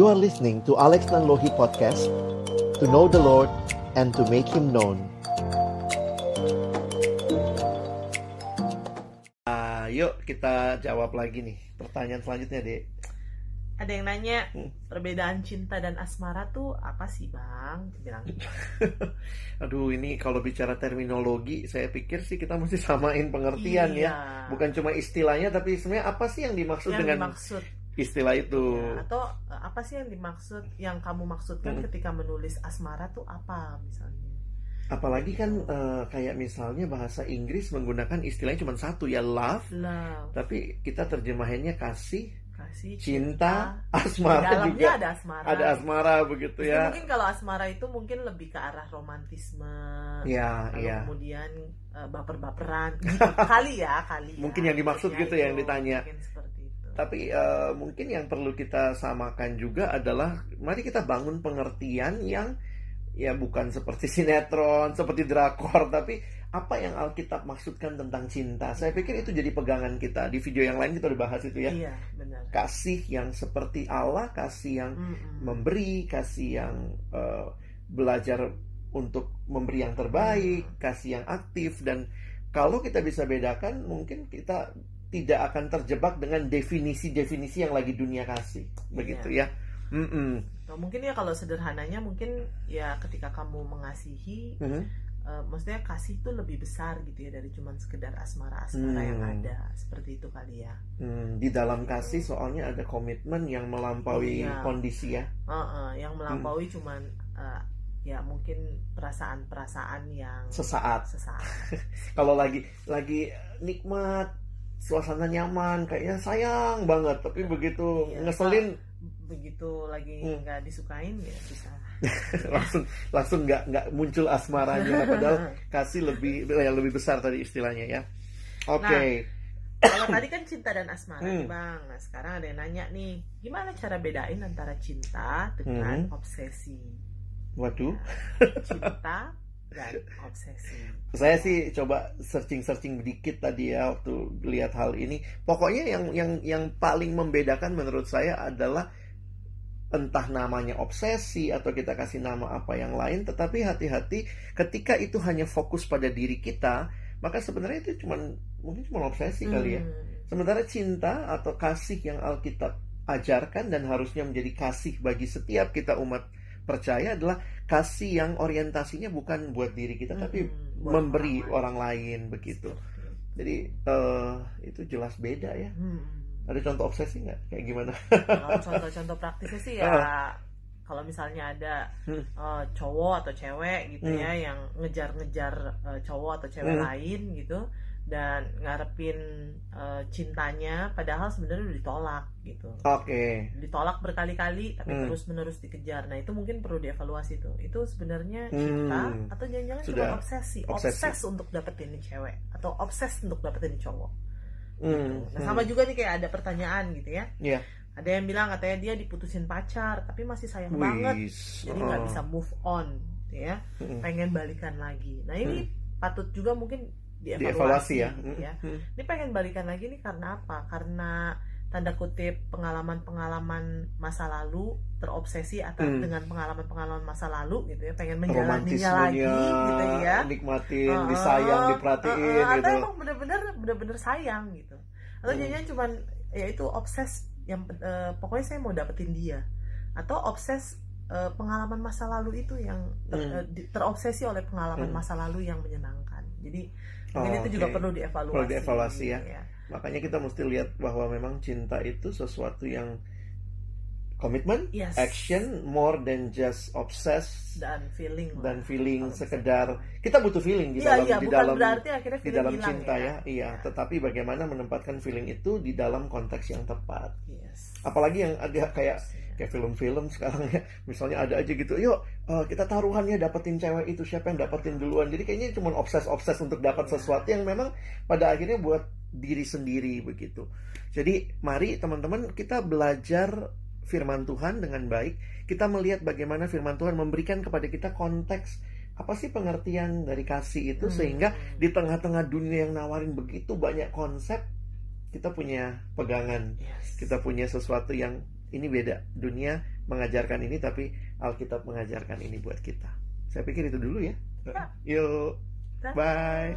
You are listening to Alex Nanlohi Podcast To know the Lord and to make Him known Ah, Yuk kita jawab lagi nih pertanyaan selanjutnya dek Ada yang nanya Hmm. perbedaan cinta dan asmara tuh apa sih bang? Bilang Aduh ini kalau bicara terminologi saya pikir sih kita mesti samain pengertian ya Iya. Bukan cuma istilahnya tapi sebenarnya apa sih yang dimaksud yang dengan dimaksud istilah itu ya, atau eh, apa sih yang dimaksud yang kamu maksudkan Hmm. ketika menulis asmara tuh apa misalnya? Apalagi kan eh, kayak misalnya bahasa Inggris menggunakan istilahnya cuma satu ya love Love, Tapi kita terjemahannya kasih, kasih, cinta, Di asmara dalamnya juga ada asmara. Ada asmara begitu ya mungkin kalau asmara itu mungkin lebih ke arah romantisme. Ya, ya kemudian eh, baper-baperan gitu. kali ya, kali ya. Mungkin yang dimaksud Maksudnya gitu ya, yang ditanya. Tapi eh, mungkin yang perlu kita samakan juga adalah mari kita bangun pengertian yang ya bukan seperti sinetron, seperti drakor, tapi apa yang Alkitab maksudkan tentang cinta. Saya pikir itu jadi pegangan kita. Di video yang lain kita udah bahas itu ya. Iya, benar. Kasih yang seperti Allah, kasih yang Mm-mm. memberi, kasih yang eh, belajar untuk memberi yang terbaik, Hmm. kasih yang aktif dan kalau kita bisa bedakan mungkin kita tidak akan terjebak dengan definisi-definisi yang lagi dunia kasih, begitu ya. Mm-mm. Nah, mungkin ya kalau sederhananya mungkin ya ketika kamu mengasihi Mhm. eh, maksudnya kasih itu lebih besar gitu ya dari cuman sekedar asmara-asmara yang Hmm. ada seperti itu kali ya. Hmm, di dalam kasih soalnya ada komitmen yang melampaui Iya. kondisi ya. Heeh, yang melampaui Hmm. cuman eh, ya mungkin perasaan-perasaan yang Sesaat. sesaat. Kalau lagi lagi nikmat, suasana nyaman, kayaknya sayang banget, tapi begitu Iya. ngeselin Begitu lagi Hmm. nggak disukain ya bisa. langsung langsung nggak nggak muncul asmaranya padahal kasih lebih yang lebih besar tadi istilahnya ya oke Kalau tadi kan cinta dan asmara Hmm. nih bang. Nah sekarang ada yang nanya nih, gimana cara bedain antara cinta dengan Hmm. obsesi? waduh Cinta dan obsesi. saya sih coba searching searching dikit tadi ya waktu lihat hal ini pokoknya yang yang yang paling membedakan menurut saya adalah entah namanya obsesi atau kita kasih nama apa yang lain tetapi hati-hati ketika itu hanya fokus pada diri kita maka sebenarnya itu cuman mungkin cuma obsesi kali ya Hmm. Sementara cinta atau kasih yang Alkitab ajarkan dan harusnya menjadi kasih bagi setiap kita umat percaya adalah kasih yang orientasinya bukan buat diri kita tapi Hmm, buat memberi orang lain. orang lain begitu. Jadi eh, itu jelas beda ya. Hmm. Ada contoh obsesi nggak? Kayak gimana? Kalau contoh-contoh praktisnya sih ya kalau misalnya ada Hmm. eh, cowok atau cewek gitu Hmm. ya yang ngejar-ngejar eh, cowok atau cewek Hmm. lain gitu dan ngarepin eh, cintanya padahal sebenarnya udah ditolak gitu. Oke. Ditolak berkali-kali tapi Hmm. terus-menerus dikejar. Nah, itu mungkin perlu dievaluasi tuh. Itu sebenarnya cinta Hmm. atau jangan-jangan cuma obsesi, obsesi. obses untuk dapetin nih cewek atau obses untuk dapetin nih cowok. Hmm, Nah, hmm. sama juga nih kayak ada pertanyaan gitu ya. Iya. Ada yang bilang katanya dia diputusin pacar, tapi masih sayang banget, Wis. jadi nggak Oh. bisa move on, gitu ya. Hmm. Pengen balikan lagi. Nah ini patut juga mungkin dievaluasi, Dievaluasi ya. ya. Ini pengen balikan lagi nih karena apa? Karena tanda kutip pengalaman-pengalaman masa lalu terobsesi atau Hmm. dengan pengalaman-pengalaman masa lalu gitu ya, pengen menjalaninya lagi gitu ya. nikmatin, Heeh, disayang, diperhatiin heeh, atau gitu. emang bener-bener bener-bener sayang gitu atau Hmm. jangan cuman ya itu obses yang eh, pokoknya saya mau dapetin dia atau obses eh, pengalaman masa lalu itu yang ter- Hmm. eh, terobsesi oleh pengalaman Hmm. masa lalu yang menyenangkan jadi Oh, mungkin itu juga perlu dievaluasi Perlu dievaluasi ya. gitu Makanya kita mesti lihat bahwa memang cinta itu sesuatu yang komitmen, Yes. action, more than just obsessed dan feeling dan feeling sekedar kita butuh feeling di Iya, dalam iya, di dalam di dalam cinta ya, ya. iya. Iya. Tetapi bagaimana menempatkan feeling itu di dalam konteks yang tepat. yes. Apalagi yang ada kayak Harusnya. Kayak film-film sekarang ya, misalnya ada aja gitu, yuk eh, kita taruhan ya dapetin cewek itu siapa yang dapetin duluan. Jadi kayaknya cuma obses-obses untuk dapat Iya. sesuatu yang memang pada akhirnya buat diri sendiri begitu. Jadi mari teman-teman kita belajar firman Tuhan dengan baik. Kita melihat bagaimana firman Tuhan memberikan kepada kita konteks apa sih pengertian dari kasih itu Hmm. sehingga di tengah-tengah dunia yang nawarin begitu banyak konsep kita punya pegangan Yes. kita punya sesuatu yang ini beda dunia mengajarkan ini tapi Alkitab mengajarkan ini buat kita. Saya pikir itu dulu ya. Ya. Yuk, bye.